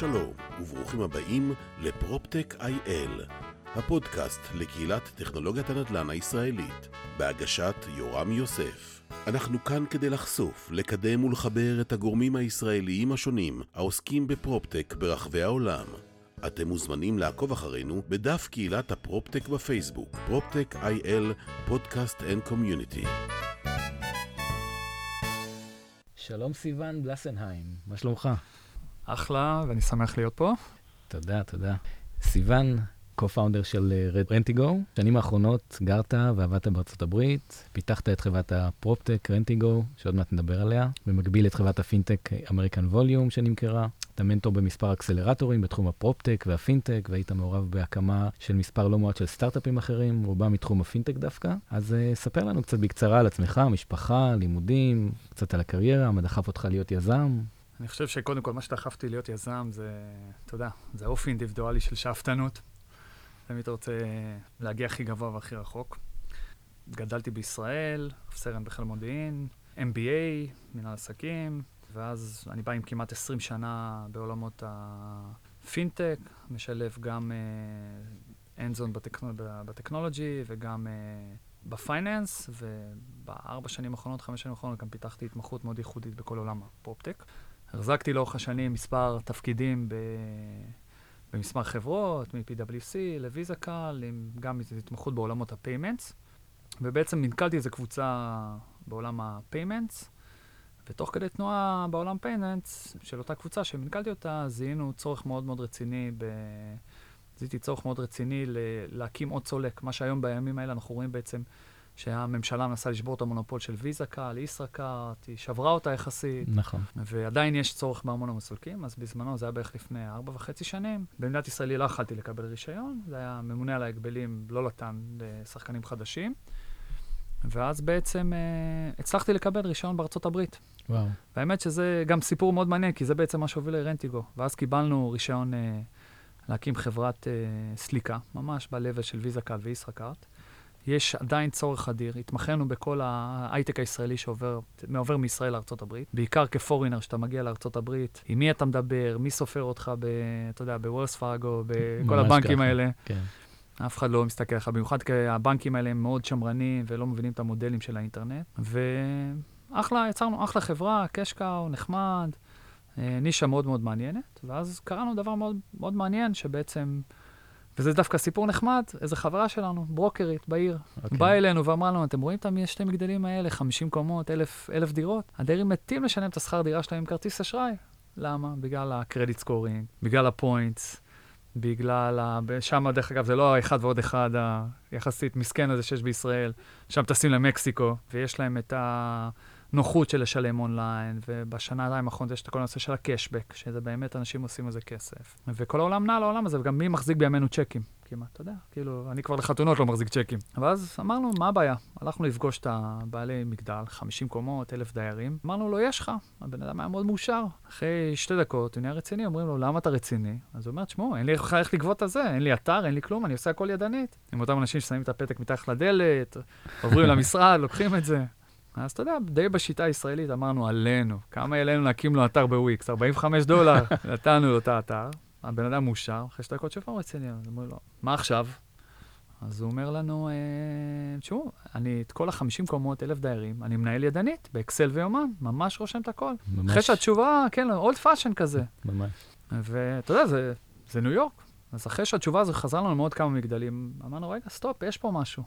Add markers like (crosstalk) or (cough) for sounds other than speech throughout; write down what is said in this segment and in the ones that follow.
שלום, וברוכים הבאים ל PropTech IL, הפודקאסט לקהילת טכנולוגיית הנדל"ן הישראלית, בהגשת יורם יוסף. אנחנו כאן כדי לחשוף, לקדם ולחבר את הגורמים הישראליים השונים העוסקים בפרופטק ברחבי העולם. אתם מוזמנים לעקוב אחרינו בדף קהילת הפרופטק בפייסבוק, PropTech IL, podcast and community. שלום סיון בלסנהיים, מה שלומך? אחלה, ואני שמח להיות פה. תודה, תודה. סיון, co-founder של Rentigo, שנים האחרונות גרת ועבדת בארצות הברית, פיתחת את חברת הפרופטק Rentigo, שעוד מעט נדבר עליה, במקביל את חברת הפינטק American Volume שנמכרה. אתה מנטור במספר אקסלרטורים בתחום הפרופטק והפינטק, והיית מעורב בהקמה של מספר לא מועט של סטארט-אפים אחרים, רובם מתחום הפינטק דווקא. אז uh, ספר לנו קצת בקצרה על עצמך, משפחה, לימודים, קצת על הקריירה, מה דחף אותך להיות יזם. אני חושב שקודם כל, מה שדחפתי להיות יזם זה, אתה יודע, זה אופי אינדיבידואלי של שאפתנות. תמיד רוצה להגיע הכי גבוה והכי רחוק. גדלתי בישראל, סרן בחיל מודיעין, MBA, מנהל עסקים, ואז אני בא עם כמעט 20 שנה בעולמות הפינטק, משלב גם אנזון uh, בטכנול, בטכנולוגי וגם אה, ב finance, ובארבע שנים האחרונות, חמש שנים האחרונות, גם פיתחתי התמחות מאוד ייחודית בכל עולם הפרופטק. החזקתי לאורך השנים מספר תפקידים ב... במספר חברות, מ-PwC לוויזה קל, עם גם התמחות בעולמות ה payments, ובעצם מנכ"לתי איזו קבוצה בעולם ה payments, ותוך כדי תנועה בעולם payments של אותה קבוצה שמנכ"לתי אותה, זיהינו צורך מאוד מאוד רציני, ב... זיהיתי צורך מאוד רציני ל... להקים עוד סולק, מה שהיום בימים האלה אנחנו רואים בעצם שהממשלה מנסה לשבור את המונופול של ויזה קל, ישראכרט, היא שברה אותה יחסית. נכון. ועדיין יש צורך בהמון סולקים, אז בזמנו, זה היה בערך לפני ארבע וחצי שנים. במדינת ישראל לא יכלתי לקבל רישיון, זה היה ממונה על ההגבלים, לא נתן לשחקנים חדשים. ואז בעצם אה, הצלחתי לקבל רישיון בארצות הברית. וואו. והאמת שזה גם סיפור מאוד מעניין, כי זה בעצם מה שהוביל לרנטיגו. ואז קיבלנו רישיון אה, להקים חברת אה, סליקה, ממש ב-level של ויזה קל וישראכרט. יש עדיין צורך אדיר, התמחינו בכל ההייטק הישראלי שעובר מעובר מישראל לארה"ב, בעיקר כפורינר, שאתה מגיע לארה"ב, עם מי אתה מדבר, מי סופר אותך, ב, אתה יודע, בוורס פאגו, בכל הבנקים ככה. האלה. כן. אף אחד לא מסתכל עליך, במיוחד כי הבנקים האלה הם מאוד שמרנים ולא מבינים את המודלים של האינטרנט. ואחלה, יצרנו אחלה חברה, cash cow, נחמד, אה, נישה מאוד מאוד מעניינת, ואז קרה לנו דבר מאוד, מאוד מעניין, שבעצם... וזה דווקא סיפור נחמד, איזו חברה שלנו, ברוקרית בעיר, okay. אוקיי. באה אלינו ואמרה לנו, אתם רואים את שתי מגדלים האלה, 50 קומות, אלף, אלף דירות? הדיירים מתים לשלם את השכר דירה שלהם עם כרטיס אשראי. למה? בגלל ה credit scoring, בגלל ה points, בגלל ה... שם, דרך אגב, זה לא האחד ועוד אחד היחסית מסכן הזה שיש בישראל, שם טסים למקסיקו, ויש להם את ה... נוחות של לשלם אונליין, ובשנה-שנתיים האחרונות יש את כל הנושא של הקשבק, שזה באמת אנשים עושים מזה כסף. וכל העולם נע לעולם הזה, וגם מי מחזיק בימינו צ'קים? כמעט, אתה יודע, כאילו, אני כבר לחתונות לא מחזיק צ'קים. ואז אמרנו, מה הבעיה? הלכנו לפגוש את הבעלי מגדל, 50 קומות, אלף דיירים. אמרנו לו, יש לך. הבן אדם היה מאוד מאושר. אחרי שתי דקות, הוא נהיה רציני, אומרים לו, למה אתה רציני? אז הוא אומר, תשמעו, אין לי איך לגבות את זה, אין לי אתר, אין לי כלום, אני עושה הכל ידנית. עם אותם אנשים ששמים את הפתק מתחת לדלת, עוברים למשרד, לוקחים את זה. אז אתה יודע, די בשיטה הישראלית אמרנו עלינו, כמה לנו להקים לו אתר בוויקס? 45 דולר, (laughs) נתנו לו את האתר, הבן אדם מאושר, אחרי שתי דקות שוב פעם רציני, אז אמרו לו, מה עכשיו? אז הוא אומר לנו, אה, תשמעו, אני את כל ה-50 קומות, אלף דיירים, אני מנהל ידנית, באקסל ויומן, ממש רושם את הכל. ממש. אחרי שהתשובה, כן, old fashion כזה. ממש. ואתה יודע, זה, זה ניו יורק. אז אחרי שהתשובה הזו חזרה לנו מעוד כמה מגדלים, אמרנו, רגע, stop, יש פה משהו.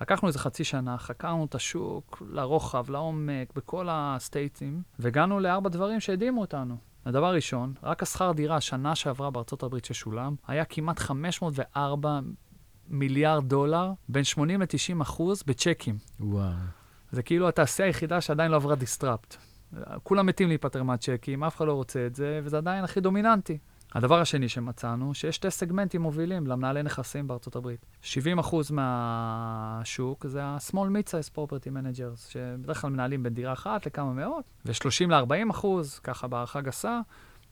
לקחנו איזה חצי שנה, חקרנו את השוק לרוחב, לעומק, בכל הסטייטים, והגענו לארבע דברים שהדהימו אותנו. הדבר הראשון, רק השכר דירה שנה שעברה בארצות הברית ששולם, היה כמעט 504 מיליארד דולר, בין 80 ל-90 אחוז בצ'קים. וואו. זה כאילו התעשייה היחידה שעדיין לא עברה disrupt. כולם מתים להיפטר מהצ'קים, אף אחד לא רוצה את זה, וזה עדיין הכי דומיננטי. הדבר השני שמצאנו, שיש שתי סגמנטים מובילים למנהלי נכסים בארצות הברית. 70% מהשוק זה ה-small mid-size property managers, שבדרך כלל מנהלים בין דירה אחת לכמה מאות, ו-30 ל-40%, ככה בהערכה גסה,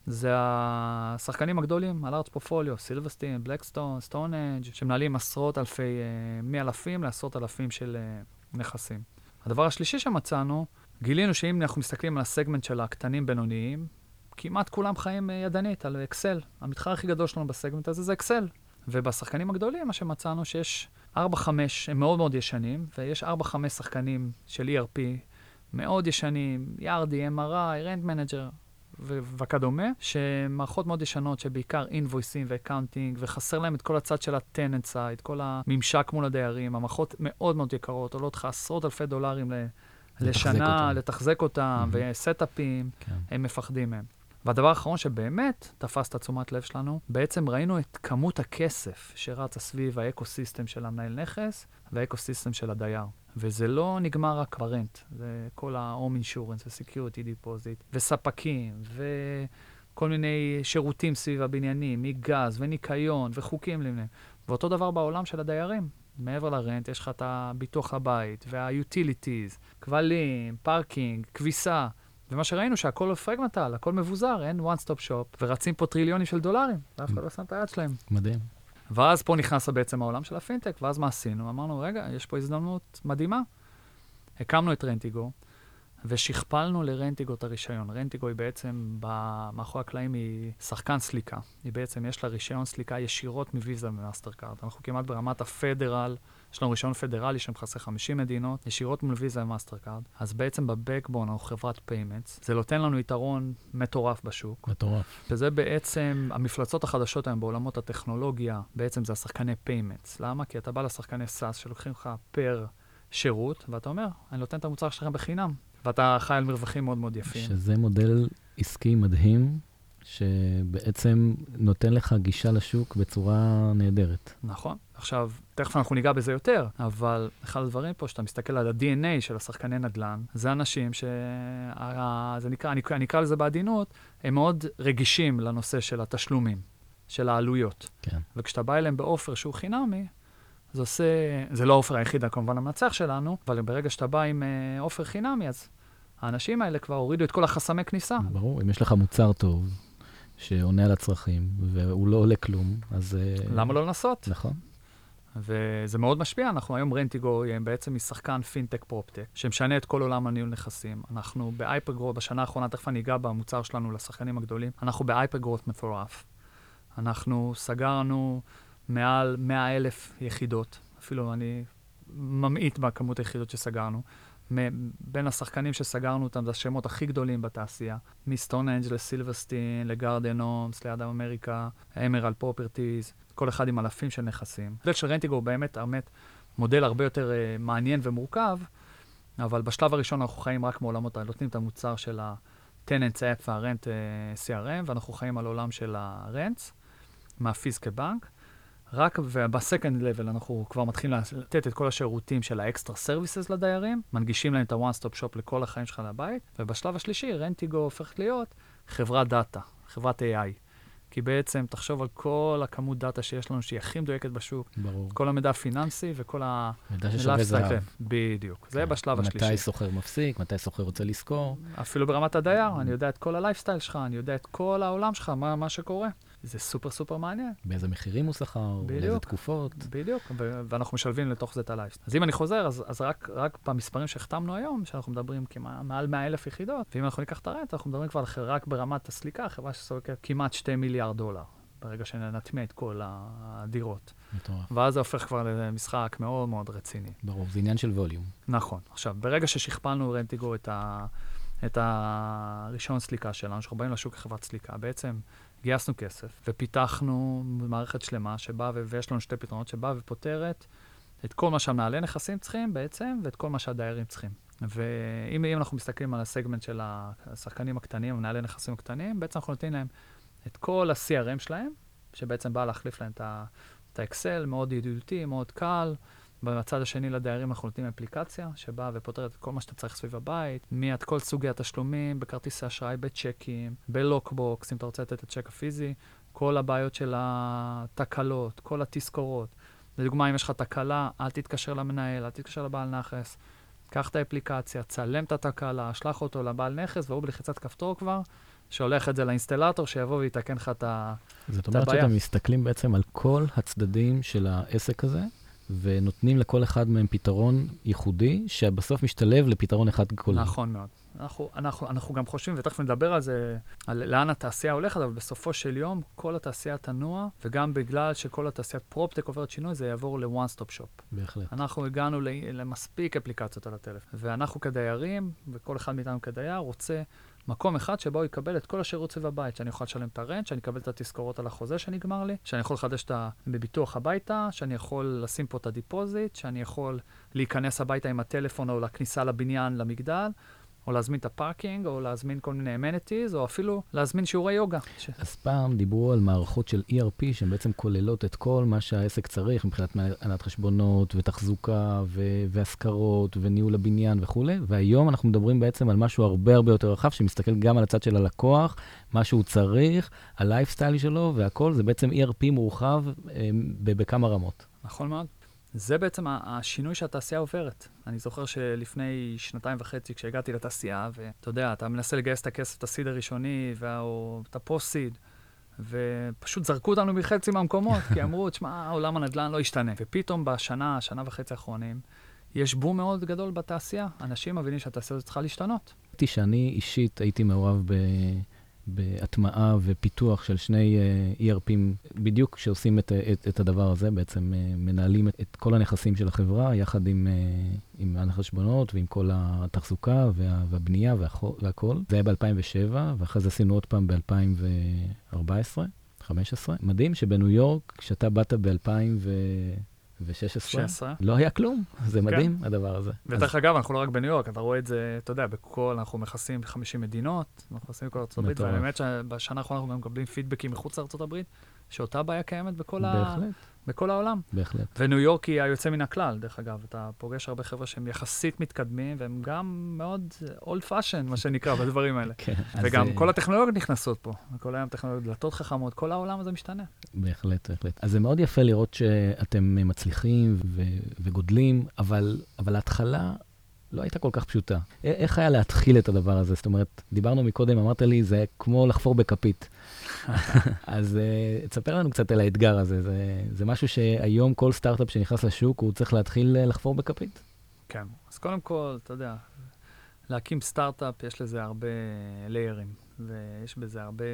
זה השחקנים הגדולים, ה large portfolio, סילברסטין, בלקסטון, סטונג', שמנהלים עשרות אלפי, אה, מאלפים לעשרות אלפים של אה, נכסים. הדבר השלישי שמצאנו, גילינו שאם אנחנו מסתכלים על הסגמנט של הקטנים-בינוניים, כמעט כולם חיים אה, ידנית על אקסל. המתחרה הכי גדול שלנו בסגמנט הזה זה אקסל. ובשחקנים הגדולים, מה שמצאנו שיש 4-5, הם מאוד מאוד ישנים, ויש 4-5 שחקנים של ERP מאוד ישנים, יארדי, MRI, רנט מנג'ר וכדומה, שמערכות מאוד ישנות, שבעיקר אינבויסים ו accounting, וחסר להם את כל הצד של ה tenant side, כל הממשק מול הדיירים, המערכות מאוד מאוד יקרות, עולות לך עשרות אלפי דולרים לשנה, אותם. לתחזק אותם, Mhm. ו setup ים, כן. הם מפחדים מהם. והדבר האחרון שבאמת תפס את התשומת לב שלנו, בעצם ראינו את כמות הכסף שרצה סביב ה ecosystem של המנהל נכס וה ecosystem של הדייר. וזה לא נגמר רק ב rent, זה כל ה-home insurance ו-security deposit, וספקים, וכל מיני שירותים סביב הבניינים, מגז וניקיון וחוקים למיניהם. ואותו דבר בעולם של הדיירים. מעבר ל rent, יש לך את הביטוח לבית, וה-utilities, כבלים, parking, כביסה. ומה שראינו שהכל fragmental, הכל מבוזר, אין one stop shop, ורצים פה טריליונים של דולרים, ואף אחד לא שם את היד שלהם. מדהים. ואז פה נכנס בעצם העולם של הפינטק, ואז מה עשינו? אמרנו, רגע, יש פה הזדמנות מדהימה. הקמנו את רנטיגו, ושכפלנו לרנטיגו את הרישיון. רנטיגו היא בעצם, מאחורי הקלעים היא שחקן סליקה. היא בעצם, יש לה רישיון סליקה ישירות מוויזה ומאסטרקארד. אנחנו כמעט ברמת ה federal, יש לנו רישיון פדרלי שמכסה 50 מדינות, ישירות מול ויזה ומאסטרקארד. אז בעצם ב backbone אנחנו חברת payments. זה נותן לנו יתרון מטורף בשוק. מטורף. וזה בעצם, המפלצות החדשות היום בעולמות הטכנולוגיה, בעצם זה השחקני payments. למה? כי אתה בא לשחקני SaaS שלוקחים לך per שירות, ואתה אומר, אני נותן את המוצר שלכם בחינם. ואתה חי על מרווחים מאוד מאוד יפים. שזה מודל עסקי מדהים, שבעצם נותן לך גישה לשוק בצורה נהדרת. נכון. עכשיו, תכף אנחנו ניגע בזה יותר, אבל אחד הדברים פה, שאתה מסתכל על ה-DNA של השחקני נדל"ן, זה אנשים ש... זה נקרא, אני, אני אקרא לזה בעדינות, הם מאוד רגישים לנושא של התשלומים, של העלויות. כן. וכשאתה בא אליהם באופר שהוא חינמי, זה עושה, זה לא ה offer היחיד כמובן המנצח שלנו, אבל ברגע שאתה בא עם אה, offer חינמי, אז האנשים האלה כבר הורידו את כל החסמי כניסה. ברור, אם יש לך מוצר טוב, שעונה על הצרכים, והוא לא עולה כלום, אז... אה, למה לא לנסות? נכון. וזה מאוד משפיע. אנחנו היום רנטיגו בעצם משחקן פינטק פרופטק, שמשנה את כל עולם הניהול נכסים. אנחנו ב hypergrowth, בשנה האחרונה, תכף אני אגע במוצר שלנו לשחקנים הגדולים, אנחנו ב hypergrowth מטורף. אנחנו סגרנו מעל 100 אלף יחידות, אפילו אני ממעיט בכמות היחידות שסגרנו. בין השחקנים שסגרנו אותם, זה השמות הכי גדולים בתעשייה. מסטון אנג' לסילברסטין, לגרדן הומס, ליד אמריקה, אמרל פרופרטיז, כל אחד עם אלפים של נכסים. המודל של רנטיגו הוא באמת, באמת מודל הרבה יותר uh, מעניין ומורכב, אבל בשלב הראשון אנחנו חיים רק מעולמות, נותנים את המוצר של ה-Tenants App וה-Rent uh, CRM, ואנחנו חיים על עולם של ה-Rents, מהפיס כבנק. רק ב second level אנחנו כבר מתחילים לתת את כל השירותים של ה extra services לדיירים, מנגישים להם את ה-one stop shop לכל החיים שלך לבית, ובשלב השלישי רנטיגו הופכת להיות חברת דאטה, חברת AI. כי בעצם תחשוב על כל הכמות דאטה שיש לנו, שהיא הכי מדויקת בשוק, ברור. כל המידע הפיננסי וכל ה... מידע ששווה זהב. בדיוק, זה כן. בשלב השלישי. מתי שוכר מפסיק, מתי שוכר רוצה לשכור. אפילו ברמת הדייר, אני יודע את כל הלייפסטייל שלך, אני יודע את כל העולם שלך, מה, מה שקורה. זה סופר סופר מעניין. באיזה מחירים הוא שכר, באיזה. תקופות. בדיוק, ו- ואנחנו משלבים לתוך זה את הלייפסטייל. אז אם אני חוזר, אז, אז רק, רק במספרים שהחתמנו היום, שאנחנו מדברים כמעט מעל 100 אלף יחידות, ואם אנחנו ניקח את הרנט, אנחנו מדברים כבר רק ברמת הסליקה, חברה שסורקת כמעט 2 מיליארד דולר, ברגע שנטמיע את כל הדירות. מטורף. ואז זה הופך כבר למשחק מאוד מאוד רציני. ברור, זה עניין של ווליום. נכון. עכשיו, ברגע ששכפלנו רנטיגו את, ה, את הרישיון סליקה שלנו, שאנחנו באים לשוק כחברת סליקה, בעצם גייסנו כסף ופיתחנו מערכת שלמה שבאה, ויש לנו שתי פתרונות, שבאה ופותרת את כל מה שהמנהלי נכסים צריכים בעצם, ואת כל מה שהדיירים צריכים. ואם אם אנחנו מסתכלים על הסגמנט של השחקנים הקטנים, המנהלי נכסים הקטנים, בעצם אנחנו נותנים להם את כל ה-CRM שלהם, שבעצם בא להחליף להם את האקסל, מאוד ידידותי, מאוד קל. בצד השני לדיירים אנחנו נותנים אפליקציה שבאה ופותרת את כל מה שאתה צריך סביב הבית, מעד כל סוגי התשלומים, בכרטיסי אשראי, בצ'קים, בלוקבוקס, אם אתה רוצה לתת את הצ'ק הפיזי, כל הבעיות של התקלות, כל התזכורות. לדוגמה, אם יש לך תקלה, אל תתקשר למנהל, אל תתקשר לבעל נכס. קח את האפליקציה, צלם את התקלה, שלח אותו לבעל נכס, והוא בלחיצת כפתור כבר, שולח את זה לאינסטלטור, שיבוא ויתקן לך את ה... זאת אומרת הבעיה. שאתם מסתכלים בעצם על כל הצדדים של העסק הזה, ונותנים לכל אחד מהם פתרון ייחודי, שבסוף משתלב לפתרון אחד כולל. נכון מאוד. אנחנו, אנחנו, אנחנו גם חושבים, ותכף נדבר על זה, על לאן התעשייה הולכת, אבל בסופו של יום כל התעשייה תנוע, וגם בגלל שכל התעשיית proptech עוברת שינוי, זה יעבור ל-one stop shop. בהחלט. אנחנו הגענו למספיק אפליקציות על הטלפון, ואנחנו כדיירים, וכל אחד מאיתנו כדייר, רוצה מקום אחד שבו הוא יקבל את כל השירות סביב הבית, שאני יכול לשלם את ה rent, שאני אקבל את התזכורות על החוזה שנגמר לי, שאני יכול לחדש את ה... ביטוח הביתה, שאני יכול לשים פה את ה deposit, שאני יכול להיכנס הביתה עם הטלפון או לכניסה לבניין, למגדל. או להזמין את ה parking, או להזמין כל מיני amenities, או אפילו להזמין שיעורי יוגה. ש... אז פעם דיברו על מערכות של ERP, שהן בעצם כוללות את כל מה שהעסק צריך, מבחינת הנהלת חשבונות, ותחזוקה, ו- והשכרות, וניהול הבניין וכולי, והיום אנחנו מדברים בעצם על משהו הרבה הרבה יותר רחב, שמסתכל גם על הצד של הלקוח, מה שהוא צריך, הלייפסטייל שלו והכול, זה בעצם ERP מורחב אה, בכמה רמות. נכון מאוד. זה בעצם השינוי שהתעשייה עוברת. אני זוכר שלפני שנתיים וחצי, כשהגעתי לתעשייה, ואתה יודע, אתה מנסה לגייס את הכסף, את ה seed הראשוני, או את ה post-seed, ופשוט זרקו אותנו מחצי מהמקומות, כי אמרו, (laughs) תשמע, עולם הנדל"ן לא ישתנה. ופתאום בשנה, שנה וחצי האחרונים, יש בום מאוד גדול בתעשייה. אנשים מבינים שהתעשייה הזאת צריכה להשתנות. שאני אישית הייתי מעורב ב... בהטמעה ופיתוח של שני uh, ERPים בדיוק שעושים את, את, את הדבר הזה, בעצם uh, מנהלים את, את כל הנכסים של החברה יחד עם, עם החשבונות ועם כל התחזוקה וה, והבנייה והכול. זה היה ב-2007, ואחרי זה עשינו עוד פעם ב-2014, 2015. מדהים שבניו יורק, כשאתה באת ב-2000 ו-16, לא היה כלום. זה כן. מדהים, כן. הדבר הזה. ודרך אז... אגב, אנחנו לא רק בניו יורק, אתה רואה את זה, אתה יודע, בכל, אנחנו מכסים 50 מדינות, אנחנו מכסים בכל ארצות הברית, והאמת שבשנה האחרונה אנחנו גם מקבלים פידבקים מחוץ לארצות הברית, שאותה בעיה קיימת בכל, ה... בכל העולם. בהחלט. וניו יורק היא היוצא מן הכלל, דרך אגב. אתה פוגש הרבה חבר'ה שהם יחסית מתקדמים, והם גם מאוד old fashion, מה שנקרא, בדברים האלה. (laughs) כן. וגם אז... כל הטכנולוגיות נכנסות פה. כל היום טכנולוגיות, דלתות חכמות, כל העולם הזה משתנה. בהחלט, בהחלט. אז זה מאוד יפה לראות שאתם מצליחים ו... וגדלים, אבל, אבל ההתחלה לא הייתה כל כך פשוטה. איך היה להתחיל את הדבר הזה? זאת אומרת, דיברנו מקודם, אמרת לי, זה כמו לחפור בכפית. (laughs) אז uh, תספר לנו קצת על האתגר הזה. זה, זה משהו שהיום כל סטארט-אפ שנכנס לשוק, הוא צריך להתחיל uh, לחפור בכפית? כן. אז קודם כל, אתה יודע, להקים סטארט-אפ, יש לזה הרבה ליירים, ויש בזה הרבה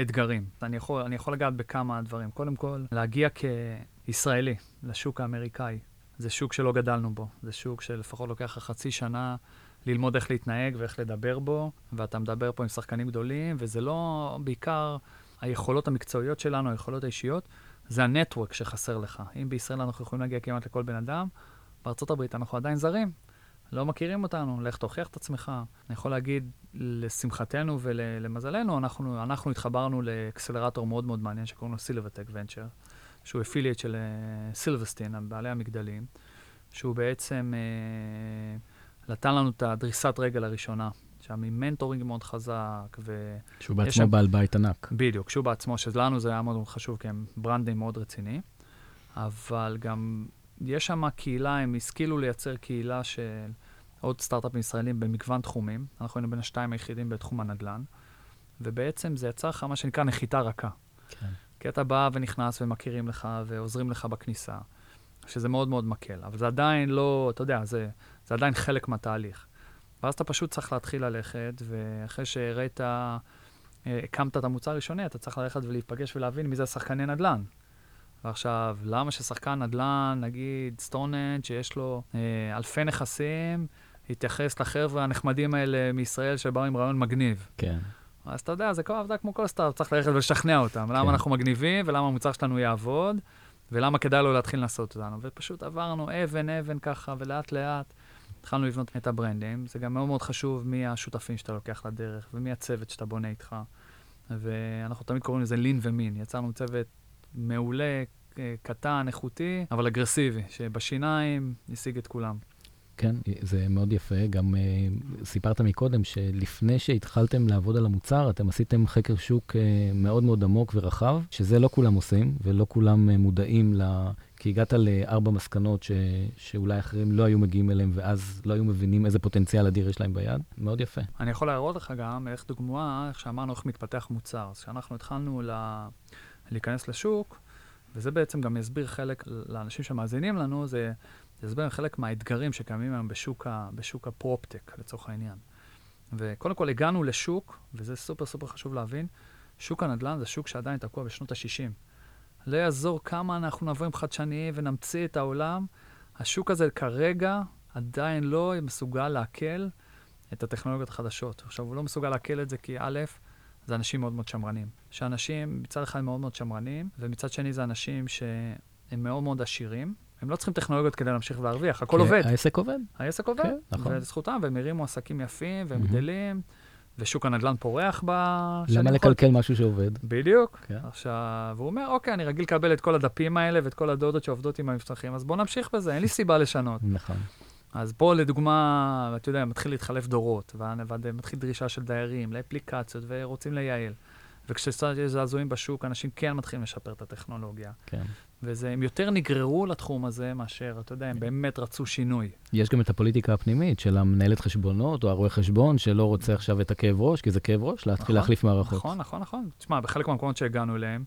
אתגרים. אני יכול, אני יכול לגעת בכמה דברים. קודם כל, להגיע כישראלי לשוק האמריקאי. זה שוק שלא גדלנו בו. זה שוק שלפחות לוקח לך חצי שנה ללמוד איך להתנהג ואיך לדבר בו, ואתה מדבר פה עם שחקנים גדולים, וזה לא בעיקר היכולות המקצועיות שלנו, היכולות האישיות, זה ה network שחסר לך. אם בישראל אנחנו יכולים להגיע כמעט לכל בן אדם, בארצות הברית אנחנו עדיין זרים. לא מכירים אותנו, לך תוכיח את עצמך. אני יכול להגיד, לשמחתנו ולמזלנו, אנחנו, אנחנו התחברנו לאקסלרטור מאוד מאוד מעניין שקוראים לו סילבטק venture, שהוא affiliate של uh, סילבסטין, בעלי המגדלים, שהוא בעצם... Uh, נתן לנו את הדריסת רגל הראשונה, שם עם mentoring מאוד חזק, ו... שהוא בעצמו שם... בעל בית ענק. בדיוק, שהוא בעצמו, שלנו זה היה מאוד חשוב, כי הם brandים מאוד רציני, אבל גם יש שם קהילה, הם השכילו לייצר קהילה של עוד סטארט-אפים ישראלים במגוון תחומים. אנחנו היינו בין השתיים היחידים בתחום הנדל"ן, ובעצם זה יצר לך מה שנקרא נחיתה רכה. כן. כי אתה בא ונכנס ומכירים לך ועוזרים לך בכניסה, שזה מאוד מאוד מקל, אבל זה עדיין לא, אתה יודע, זה... זה עדיין חלק מהתהליך. ואז אתה פשוט צריך להתחיל ללכת, ואחרי שהראית, אה, הקמת את המוצר הראשוני, אתה צריך ללכת ולהיפגש ולהבין מי זה השחקני נדל"ן. ועכשיו, למה ששחקן נדל"ן, נגיד סטונהנג', שיש לו אה, אלפי נכסים, יתייחס לחבר'ה הנחמדים האלה מישראל שבאו עם רעיון מגניב? כן. אז אתה יודע, זה כל עבודה כמו כל סטארט, צריך ללכת ולשכנע אותם. כן. למה אנחנו מגניבים, ולמה המוצר שלנו יעבוד, ולמה כדאי לו להתחיל לעשות אותנו. ופשוט עברנו אבן, אבן ככה, ולאט לאט. התחלנו לבנות את ה brandים. זה גם מאוד מאוד חשוב מי השותפים שאתה לוקח לדרך ומי הצוות שאתה בונה איתך. ואנחנו תמיד קוראים לזה לין ומין. יצרנו צוות מעולה, קטן, איכותי, אבל אגרסיבי, שבשיניים השיג את כולם. כן, זה מאוד יפה. גם uh, סיפרת מקודם שלפני שהתחלתם לעבוד על המוצר, אתם עשיתם חקר שוק uh, מאוד מאוד עמוק ורחב, שזה לא כולם עושים, ולא כולם uh, מודעים ל... כי הגעת לארבע מסקנות ש... שאולי אחרים לא היו מגיעים אליהם, ואז לא היו מבינים איזה פוטנציאל אדיר יש להם ביד. מאוד יפה. אני יכול להראות לך גם איך דוגמה, איך שאמרנו, איך מתפתח מוצר. אז כשאנחנו התחלנו לה... להיכנס לשוק, וזה בעצם גם יסביר חלק לאנשים שמאזינים לנו, זה זה הסבר חלק מהאתגרים שקיימים היום בשוק, ה, בשוק הפרופטק, לצורך העניין. וקודם כל הגענו לשוק, וזה סופר סופר חשוב להבין, שוק הנדל"ן זה שוק שעדיין תקוע בשנות ה-60. לא יעזור כמה אנחנו נבוא עם חדשניים ונמציא את העולם, השוק הזה כרגע עדיין לא מסוגל לעכל את הטכנולוגיות החדשות. עכשיו, הוא לא מסוגל לעכל את זה כי א', זה אנשים מאוד מאוד שמרנים. שאנשים מצד אחד מאוד מאוד שמרנים, ומצד שני זה אנשים שהם מאוד מאוד עשירים. הם לא צריכים טכנולוגיות כדי להמשיך ולהרוויח, הכל עובד. העסק עובד. העסק עובד, כן, נכון. ולזכותם, והם הרימו עסקים יפים, והם. גדלים, ושוק הנדל"ן פורח בשנים למה. לקלקל משהו שעובד? בדיוק. כן. עכשיו, והוא אומר, אוקיי, אני רגיל לקבל את כל הדפים האלה ואת כל הדודות שעובדות עם המבטחים, אז בואו נמשיך בזה, אין לי סיבה לשנות. נכון. אז פה לדוגמה, אתה יודע, מתחיל להתחלף דורות, ומתחיל דרישה של דיירים לאפליקציות, ורוצים לייעל. וכשקצת יש זעזועים בשוק, אנשים כן מתחילים לשפר את הטכנולוגיה. כן. והם יותר נגררו לתחום הזה מאשר, אתה יודע, הם באמת רצו שינוי. יש גם את הפוליטיקה הפנימית של המנהלת חשבונות או הרואה חשבון שלא רוצה עכשיו את הכאב ראש, כי זה כאב ראש, להתחיל נכון, להחליף מערכות. נכון, נכון, נכון. תשמע, בחלק מהמקומות שהגענו אליהם,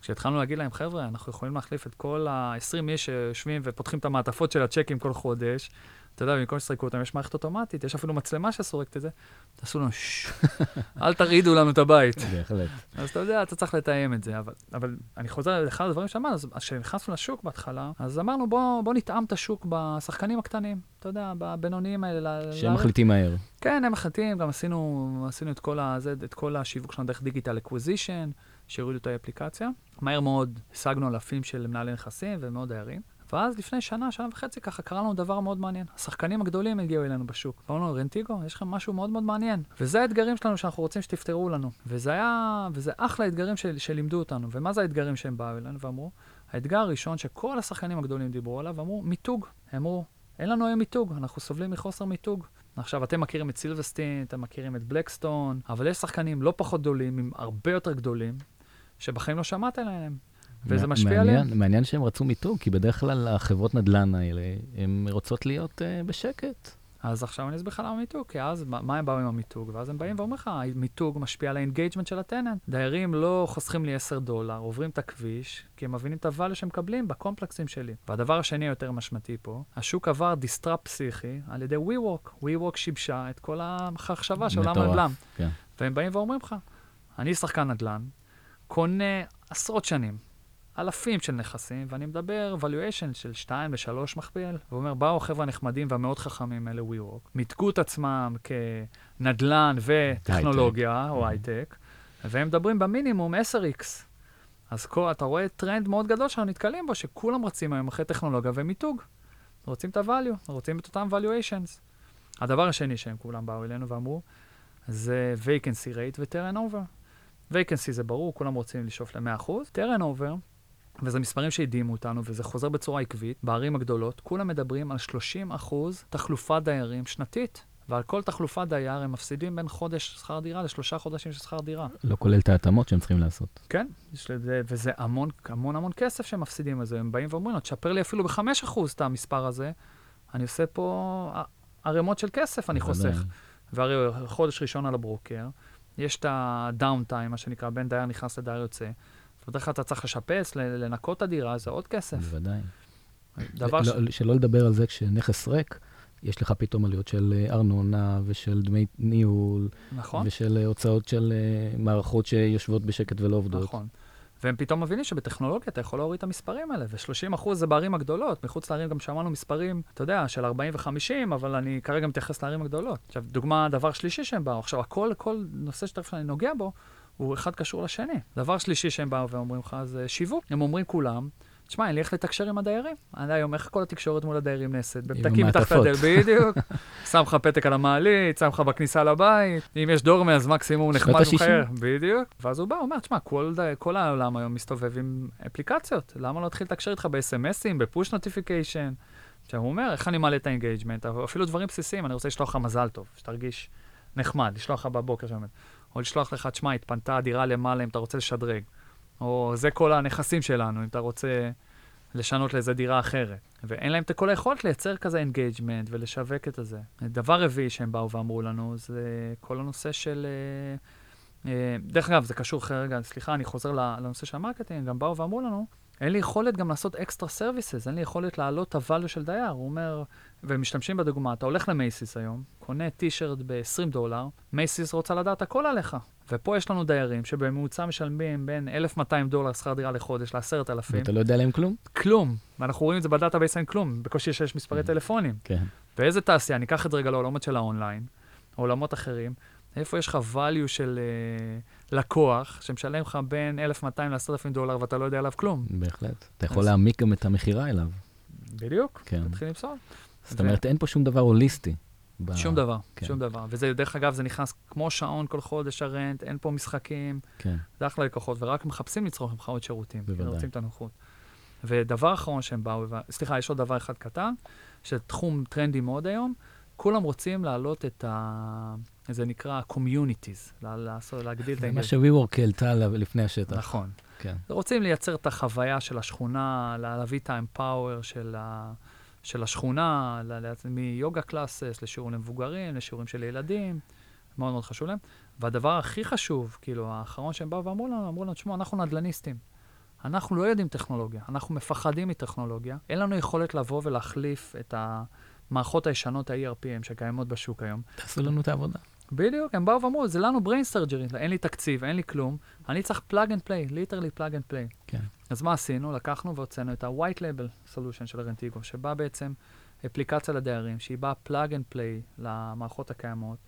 כשהתחלנו להגיד להם, חבר'ה, אנחנו יכולים להחליף את כל ה-20 איש שיושבים ופותחים את המעטפות של הצ'קים כל חודש, אתה יודע, במקום שתזרקו אותם, יש מערכת אוטומטית, יש אפילו מצלמה שסורקת את זה, תעשו לנו ששש, (laughs) אל תרעידו לנו את הבית. בהחלט. אז אתה יודע, אתה צריך לתאם את זה, אבל, אבל אני חוזר לאחד הדברים שאמרנו, אז כשנכנסנו לשוק בהתחלה, אז אמרנו, בוא, בוא נתאם את השוק בשחקנים הקטנים, אתה יודע, בבינוניים האלה. שהם מחליטים מהר. כן, הם מחליטים, גם עשינו, עשינו את, כל הזה, את כל השיווק שלנו דרך digital acquisition, שהורידו את האפליקציה. מהר מאוד השגנו אלפים של מנהלי נכסים ומאות דיירים. ואז לפני שנה, שנה וחצי, ככה קרה לנו דבר מאוד מעניין. השחקנים הגדולים הגיעו אלינו בשוק. אמרנו לנו, רנטיגו, יש לכם משהו מאוד מאוד מעניין. וזה האתגרים שלנו שאנחנו רוצים שתפתרו לנו. וזה היה, וזה אחלה אתגרים של, שלימדו אותנו. ומה זה האתגרים שהם באו אלינו ואמרו? האתגר הראשון שכל השחקנים הגדולים דיברו עליו, אמרו, מיתוג. הם אמרו, אין לנו היום מיתוג, אנחנו סובלים מחוסר מיתוג. עכשיו, אתם מכירים את סילבסטין, אתם מכירים את בלקסטון, אבל יש שחקנים לא פחות גדולים, עם הרבה יותר גדולים, שבחיים לא שמעת עליהם. וזה מע- משפיע עליהם. מעניין שהם רצו מיתוג, כי בדרך כלל החברות נדל"ן האלה, הן רוצות להיות אה, בשקט. אז עכשיו אני אסביר לך למה מיתוג, כי אז מה, הם באו עם המיתוג? ואז הם באים ואומרים לך, המיתוג משפיע על ה engagement של ה tenant. דיירים לא חוסכים לי 10 דולר, עוברים את הכביש, כי הם מבינים את הvalue שהם מקבלים בקומפלקסים שלי. והדבר השני היותר משמעותי פה, השוק עבר disrupt פסיכי על ידי WeWork. WeWork שיבשה את כל המחשבה של עולם הנדל"ן. כן. והם באים ואומרים לך, אני שחקן נדל"ן, קונה עשרות שנים, אלפים של נכסים, ואני מדבר valuation של 2 ל-3 מכפיל. והוא אומר, באו החבר'ה הנחמדים והמאוד חכמים האלה, WeWork, מיתגו את עצמם כנדל"ן וטכנולוגיה, או הייטק, והם מדברים במינימום 10x. אז כל, אתה רואה טרנד מאוד גדול שאנחנו נתקלים בו, שכולם רצים היום אחרי טכנולוגיה ומיתוג. רוצים את ה-value, רוצים את אותם valuations. הדבר השני שהם כולם באו אלינו ואמרו, זה vacancy rate ו-turnover. vacancy זה ברור, כולם רוצים לשאוף ל-100%. turnover, וזה מספרים שהדהימו אותנו, וזה חוזר בצורה עקבית, בערים הגדולות, כולם מדברים על 30% תחלופת דיירים שנתית. ועל כל תחלופת דייר הם מפסידים בין חודש שכר דירה לשלושה חודשים של שכר דירה. לא כולל את ההתאמות שהם צריכים לעשות. כן, לזה, וזה המון, המון המון כסף שהם מפסידים על זה. הם באים ואומרים לו, תשפר לי אפילו ב-5% את המספר הזה, אני עושה פה ערימות של כסף, אני. חוסך. והרי חודש ראשון על הברוקר, יש את הדאון טיים, מה שנקרא, בין דייר נכנס לדייר יוצא. בדרך כלל אתה צריך לשפץ, לנקות את הדירה, זה עוד כסף. בוודאי. דבר ש... לא- שלא לדבר על זה כשנכס ריק, יש לך פתאום עלויות של אה, ארנונה ושל דמי ניהול, נכון, ושל אה, הוצאות של אה, מערכות שיושבות בשקט ולא עובדות. נכון. והם פתאום מבינים שבטכנולוגיה אתה יכול להוריד את המספרים האלה, ו-30% זה בערים הגדולות. מחוץ לערים גם שמענו מספרים, אתה יודע, של 40 ו-50, אבל אני כרגע מתייחס לערים הגדולות. עכשיו, דוגמה, דבר שלישי שהם באו, עכשיו, הכל, כל נושא שתכף אני נוגע בו, הוא אחד קשור לשני. דבר שלישי שהם באו ואומרים לך, זה שיווק. הם אומרים כולם, תשמע, אין לי איך לתקשר עם הדיירים. אני היום, איך כל התקשורת מול הדיירים נעשית? בפתקים מתחת. הדלת, בדיוק. (laughs) שם לך פתק על המעלית, שם לך בכניסה לבית. אם יש doorman, אז מקסימום נחמד. ומחייך. בדיוק. ואז הוא בא, אומר, תשמע, כל, כל העולם היום מסתובב עם אפליקציות. למה לא להתחיל לתקשר איתך ב-SMSים, ב push notification? עכשיו, הוא אומר, איך אני מעלה את ה engagement? אפילו דברים בסיסיים, אני רוצה לשלוח לך מזל טוב, שתרגיש נחמד, לשלוח לך בבוקר שם. או לשלוח לך, תשמע, התפנתה הדירה למעלה אם אתה רוצה לשדרג. או זה כל הנכסים שלנו, אם אתה רוצה לשנות לאיזה דירה אחרת. ואין להם את כל היכולת לייצר כזה engagement ולשווק את זה. דבר רביעי שהם באו ואמרו לנו, זה כל הנושא של... אה, אה, דרך אגב, זה קשור, רגע, סליחה, אני חוזר לנושא של ה marketing, גם באו ואמרו לנו, אין לי יכולת גם לעשות extra services, אין לי יכולת להעלות את הvalue של דייר. הוא אומר, ומשתמשים בדוגמה, אתה הולך למייסיס היום, קונה טישרט ב-20 דולר, מייסיס רוצה לדעת הכל עליך. ופה יש לנו דיירים שבממוצע משלמים בין 1,200 דולר שכר דירה לחודש ל-10,000. ואתה לא יודע עליהם כלום? כלום. ואנחנו רואים את זה ב database אין כלום, בקושי שיש מספרי טלפונים. כן. ואיזה תעשייה, ניקח את זה רגע לעולמות של האונליין, עולמות אחרים, איפה יש לך value של uh, לקוח, שמשלם לך בין 1,200 ל-10,000 דולר ואתה לא יודע עליו כלום. בהחלט. אתה יכול אז- להעמיק גם את המכירה אליו. בדיוק, כן. תתחיל למסור. זאת אומרת, אין פה שום דבר הוליסטי. ב- שום דבר, כן. שום דבר. וזה, דרך אגב, זה נכנס כמו שעון כל חודש הרנט, אין פה משחקים, כן. זה אחלה לקוחות, ורק מחפשים לצרוך ממך עוד שירותים. בוודאי. רוצים את הנוחות. ודבר אחרון שהם באו, ו- סליחה, יש עוד דבר אחד קטן, שתחום טרנדי מאוד היום, כולם רוצים להעלות את ה... זה נקרא communities, לעשות, להגדיל את זה מה. ש-WeWork העלתה לפני השטח. נכון. כן. רוצים לייצר את החוויה של השכונה, לה- להביא את האמפאוור של, ה... של השכונה, מיוגה קלאסס לשיעורים למבוגרים, לשיעורים של ילדים, מאוד מאוד חשוב להם. והדבר הכי חשוב, כאילו, האחרון שהם באו ואמרו לנו, אמרו לנו, תשמעו, אנחנו נדל"ניסטים. אנחנו לא יודעים טכנולוגיה, אנחנו מפחדים מטכנולוגיה. אין לנו יכולת לבוא ולהחליף את המערכות הישנות, ה-ERPM, שקיימות בשוק היום. תעשו לנו את העבודה. בדיוק, הם באו ואמרו, זה לנו brain surgery, אין לי תקציב, אין לי כלום, אני צריך plug and play, literally plug and play. כן. אז מה עשינו? לקחנו והוצאנו את ה-white label solution של רנטיגו, שבה בעצם אפליקציה לדיירים, שהיא באה plug and play למערכות הקיימות,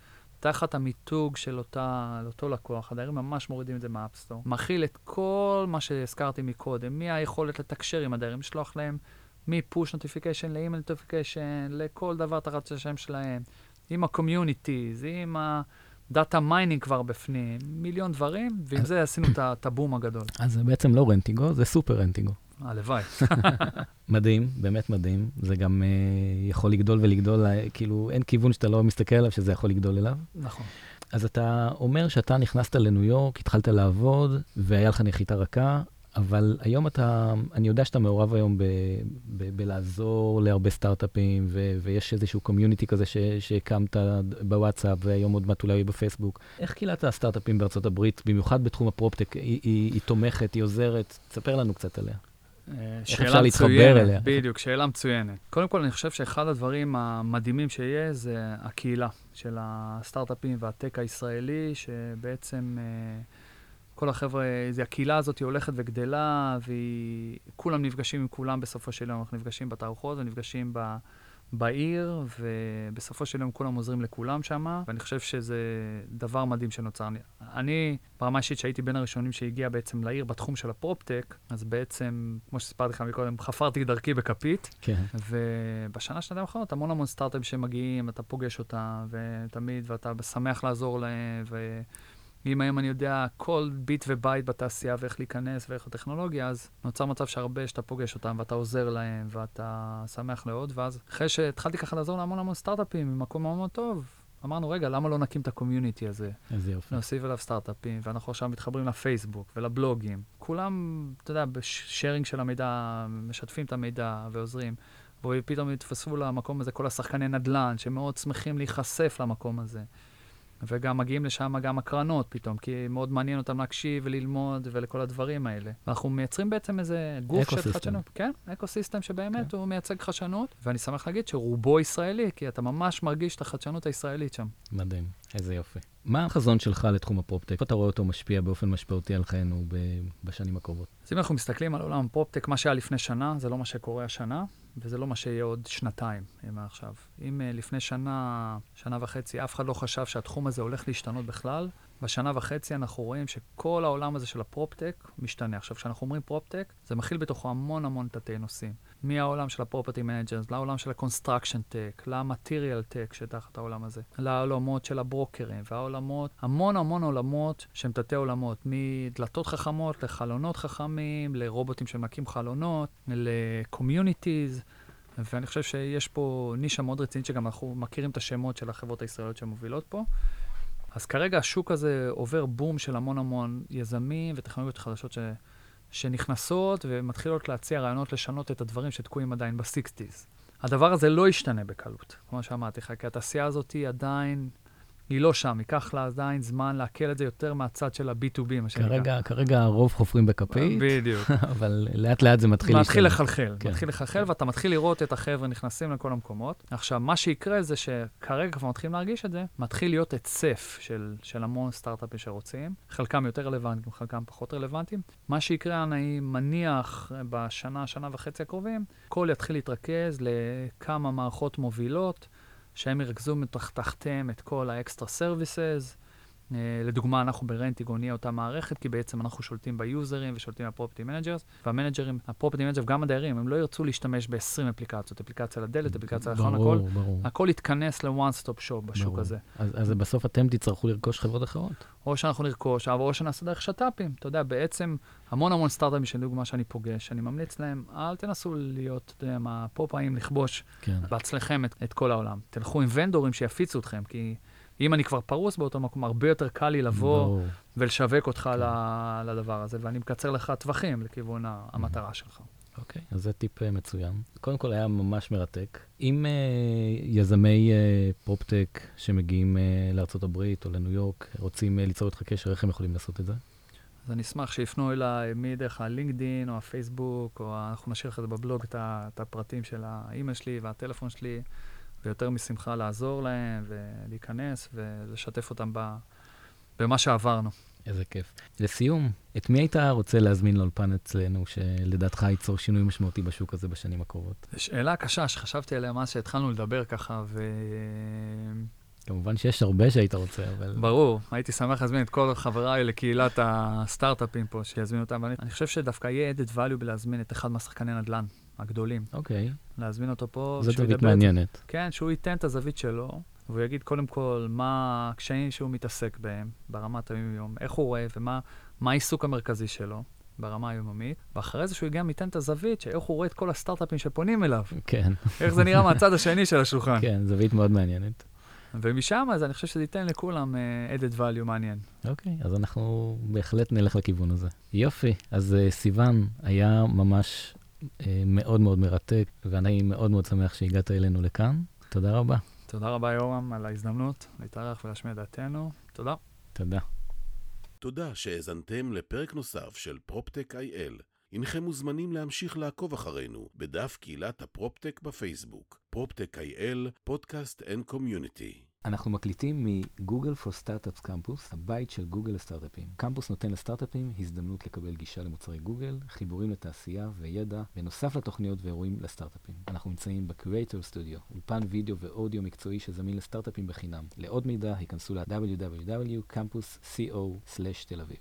תחת המיתוג של אותה, אותו לקוח, הדיירים ממש מורידים את זה מה App Store, מכיל את כל מה שהזכרתי מקודם, מהיכולת לתקשר עם הדיירים, לשלוח להם מ-push notification ל-email notification, לכל דבר תחת השם שלהם, עם ה-communities, עם ה-data mining כבר בפנים, מיליון דברים, ועם זה עשינו את ה- הבום הגדול. אז זה בעצם לא רנטיגו, זה סופר רנטיגו. הלוואי. (laughs) מדהים, באמת מדהים. זה גם אה, יכול לגדול ולגדול, אה, כאילו אין כיוון שאתה לא מסתכל עליו שזה יכול לגדול אליו. נכון. אז אתה אומר שאתה נכנסת לניו יורק, התחלת לעבוד, והיה לך נחיתה רכה, אבל היום אתה, אני יודע שאתה מעורב היום ב, ב, בלעזור להרבה סטארט-אפים, ו, ויש איזשהו קומיוניטי כזה ש, שהקמת בוואטסאפ, והיום עוד מעט אולי בפייסבוק. איך קהילת הסטארט-אפים בארצות הברית, במיוחד בתחום הפרופטק, היא, היא, היא תומכת, היא עוזרת? תספר לנו קצת עליה. אה, אפשר להתחבר אליה? בדיוק, שאלה מצוינת. קודם כל, אני חושב שאחד הדברים המדהימים שיהיה זה הקהילה של הסטארט-אפים והטק הישראלי, שבעצם אה, כל החבר'ה, זה, הקהילה הזאת היא הולכת וגדלה, וכולם נפגשים עם כולם בסופו של יום. אנחנו נפגשים בתערוכות ונפגשים ב... בעיר, ובסופו של יום כולם עוזרים לכולם שם, ואני חושב שזה דבר מדהים שנוצר. אני- אני, ברמה אישית, שהייתי בין הראשונים שהגיע בעצם לעיר בתחום של הפרופטק, אז בעצם, כמו שסיפרתי לך מקודם, חפרתי דרכי בכפית, כן. ובשנה, שנתיים האחרונות, המון המון סטארט-אפים שמגיעים, אתה פוגש אותם, ותמיד, ואתה שמח לעזור להם, ואם היום אני יודע כל ביט ובייט בתעשייה ואיך להיכנס ואיך הטכנולוגיה, אז נוצר מצב שהרבה שאתה פוגש אותם, ואתה עוזר להם, ואתה שמח מאוד, ואז אחרי שהתחלתי ככה לעזור להמון המון סטארט-אפים ממקום מאוד מאוד טוב, אמרנו, רגע, למה לא נקים את ה community הזה? איזה יופי. נוסיף אליו סטארט-אפים, ואנחנו עכשיו מתחברים לפייסבוק ולבלוגים. כולם, אתה יודע, ב sharing של המידע, משתפים את המידע ועוזרים. ופתאום יתפסו למקום הזה כל השחקני נדל"ן, שמאוד שמחים להיחשף למקום הזה. וגם מגיעים לשם גם הקרנות פתאום, כי מאוד מעניין אותם להקשיב וללמוד ולכל הדברים האלה. ואנחנו מייצרים בעצם איזה גוף של. חדשנות. כן, ecosystem שבאמת כן. הוא מייצג חדשנות, ואני שמח להגיד שרובו ישראלי, כי אתה ממש מרגיש את החדשנות הישראלית שם. מדהים, איזה יופי. מה החזון שלך לתחום הפרופטק? איפה אתה רואה אותו משפיע באופן משמעותי על חיינו בשנים הקרובות? אז אם אנחנו מסתכלים על עולם הפרופטק, מה שהיה לפני שנה, זה לא מה שקורה השנה, וזה לא מה שיהיה עוד שנתיים, אם עכשיו. אם uh, לפני שנה, שנה וחצי, אף אחד לא חשב שהתחום הזה הולך להשתנות בכלל, בשנה וחצי אנחנו רואים שכל העולם הזה של הפרופטק משתנה. עכשיו, כשאנחנו אומרים פרופטק, זה מכיל בתוכו המון המון תתי נושאים. מהעולם של ה property managers, לעולם של ה construction tech, ל material tech שתחת העולם הזה, לעולמות של הברוקרים, והעולמות, המון המון עולמות שהם תתי עולמות, מדלתות חכמות לחלונות חכמים, לרובוטים שמנקים חלונות, ל communities. ואני חושב שיש פה נישה מאוד רצינית, שגם אנחנו מכירים את השמות של החברות הישראליות שמובילות פה. אז כרגע השוק הזה עובר בום של המון המון יזמים וטכנולוגיות חדשות ש... שנכנסות ומתחילות להציע רעיונות לשנות את הדברים שתקועים עדיין ב-60's. הדבר הזה לא ישתנה בקלות, כמו שאמרתי לך, כי התעשייה הזאת היא עדיין, היא לא שם, ייקח לה עדיין זמן לעכל את זה יותר מהצד של ה-B2B, מה שנקרא. כרגע, כרגע הרוב חופרים בכפית, בדיוק. (laughs) אבל לאט לאט זה מתחיל מתחיל. לחלחל, כן. מתחיל לחלחל, ואתה מתחיל לראות את החבר'ה נכנסים לכל המקומות. עכשיו, מה שיקרה זה שכרגע כבר מתחילים להרגיש את זה, מתחיל להיות היצף של, של המון סטארט-אפים שרוצים, חלקם יותר רלוונטיים, חלקם פחות רלוונטיים. מה שיקרה, אני מניח, בשנה, שנה וחצי הקרובים, הכל יתחיל להתרכז לכמה מערכות מובילות, שהם ירכזו מתח- תחתיהם את כל ה extra services. אה, לדוגמה, אנחנו ב Rentigo נהיה אותה מערכת, כי בעצם אנחנו שולטים ביוזרים ושולטים ב property managers, והמנג'רים, ה property manager וגם הדיירים, הם לא ירצו להשתמש ב-20 אפליקציות, אפליקציה לדלת, אפליקציה לחלון, הכל, ברור. הכל יתכנס ל-one stop shop בשוק ברור. הזה. אז, אז בסוף אתם תצטרכו לרכוש חברות אחרות. או שאנחנו נרכוש, או שנעשה דרך שת"פים. אתה יודע, בעצם המון המון סטארט-אפים שלדוגמה שאני פוגש, אני ממליץ להם, אל תנסו להיות, אתה יודע, מה, פופאים לכבוש כן. בעצמכם את, את כל העולם. תלכו עם ונדורים שיפיצו אתכם, כי אם אני כבר פרוס באותו מקום, הרבה יותר קל לי לבוא ברור. ולשווק אותך כן. לדבר הזה, ואני מקצר לך טווחים לכיוון ה- המטרה שלך. אוקיי, אז זה טיפ אה, מצוין. קודם כל היה ממש מרתק. אם אה, יזמי אה, פרופטק שמגיעים לארצות הברית או לניו יורק רוצים אה, ליצור איתך קשר, איך הם יכולים לעשות את זה? אז אני אשמח שיפנו אליי מדרך הלינקדין או הפייסבוק, או אנחנו נשאיר לך את זה בבלוג, את, ה- את הפרטים של האימייל שלי והטלפון שלי, ויותר משמחה לעזור להם ולהיכנס ולשתף אותם ב, במה שעברנו. איזה כיף. לסיום, את מי היית רוצה להזמין לאולפן אצלנו, שלדעתך ייצור שינוי משמעותי בשוק הזה בשנים הקרובות? שאלה קשה שחשבתי עליה מאז שהתחלנו לדבר ככה, כמובן שיש הרבה שהיית רוצה, אבל... וברור, הייתי שמח להזמין את כל חבריי לקהילת הסטארט-אפים פה, שיזמינו אותם, ואני אני חושב שדווקא יהיה added value בלהזמין את אחד מהשחקני נדל"ן הגדולים. אוקיי, להזמין אותו פה, שהוא זווית ידבר- מעניינת. כן, שהוא ייתן את הזווית שלו, והוא יגיד קודם כל מה הקשיים שהוא מתעסק בהם ברמת היום-יום, איך הוא רואה ומה מה העיסוק המרכזי שלו ברמה היוממית, ואחרי זה שהוא גם ייתן את הזווית של איך הוא רואה את כל הסטארט-אפים שפונים אליו, כן, איך זה נראה מהצד השני של השולחן. כן, זווית מאוד מעניינת. ומשם אז אני חושב שזה ייתן לכולם uh, added value מעניין. אוקיי, אז אנחנו בהחלט נלך לכיוון הזה. יופי, אז uh, סיוון היה ממש מאוד מאוד מרתק, ואני מאוד מאוד שמח שהגעת אלינו לכאן. תודה רבה. תודה רבה, יורם, על ההזדמנות להתארח ולהשמיע דעתנו. תודה. תודה. תודה שהאזנתם לפרק נוסף של PropTech IL. הנכם מוזמנים להמשיך לעקוב אחרינו בדף קהילת הפרופטק בפייסבוק. PropTech IL, podcast and community. אנחנו מקליטים מ Google for Startups Campus, הבית של גוגל לסטארט-אפים. קמפוס נותן לסטארט-אפים הזדמנות לקבל גישה למוצרי גוגל, חיבורים לתעשייה וידע, בנוסף לתוכניות ואירועים לסטארט-אפים. אנחנו נמצאים ב-Creator Studio, אולפן וידאו ואודיו מקצועי שזמין לסטארט-אפים בחינם. לעוד מידע, היכנסו ל-www.campus.co/תל אביב.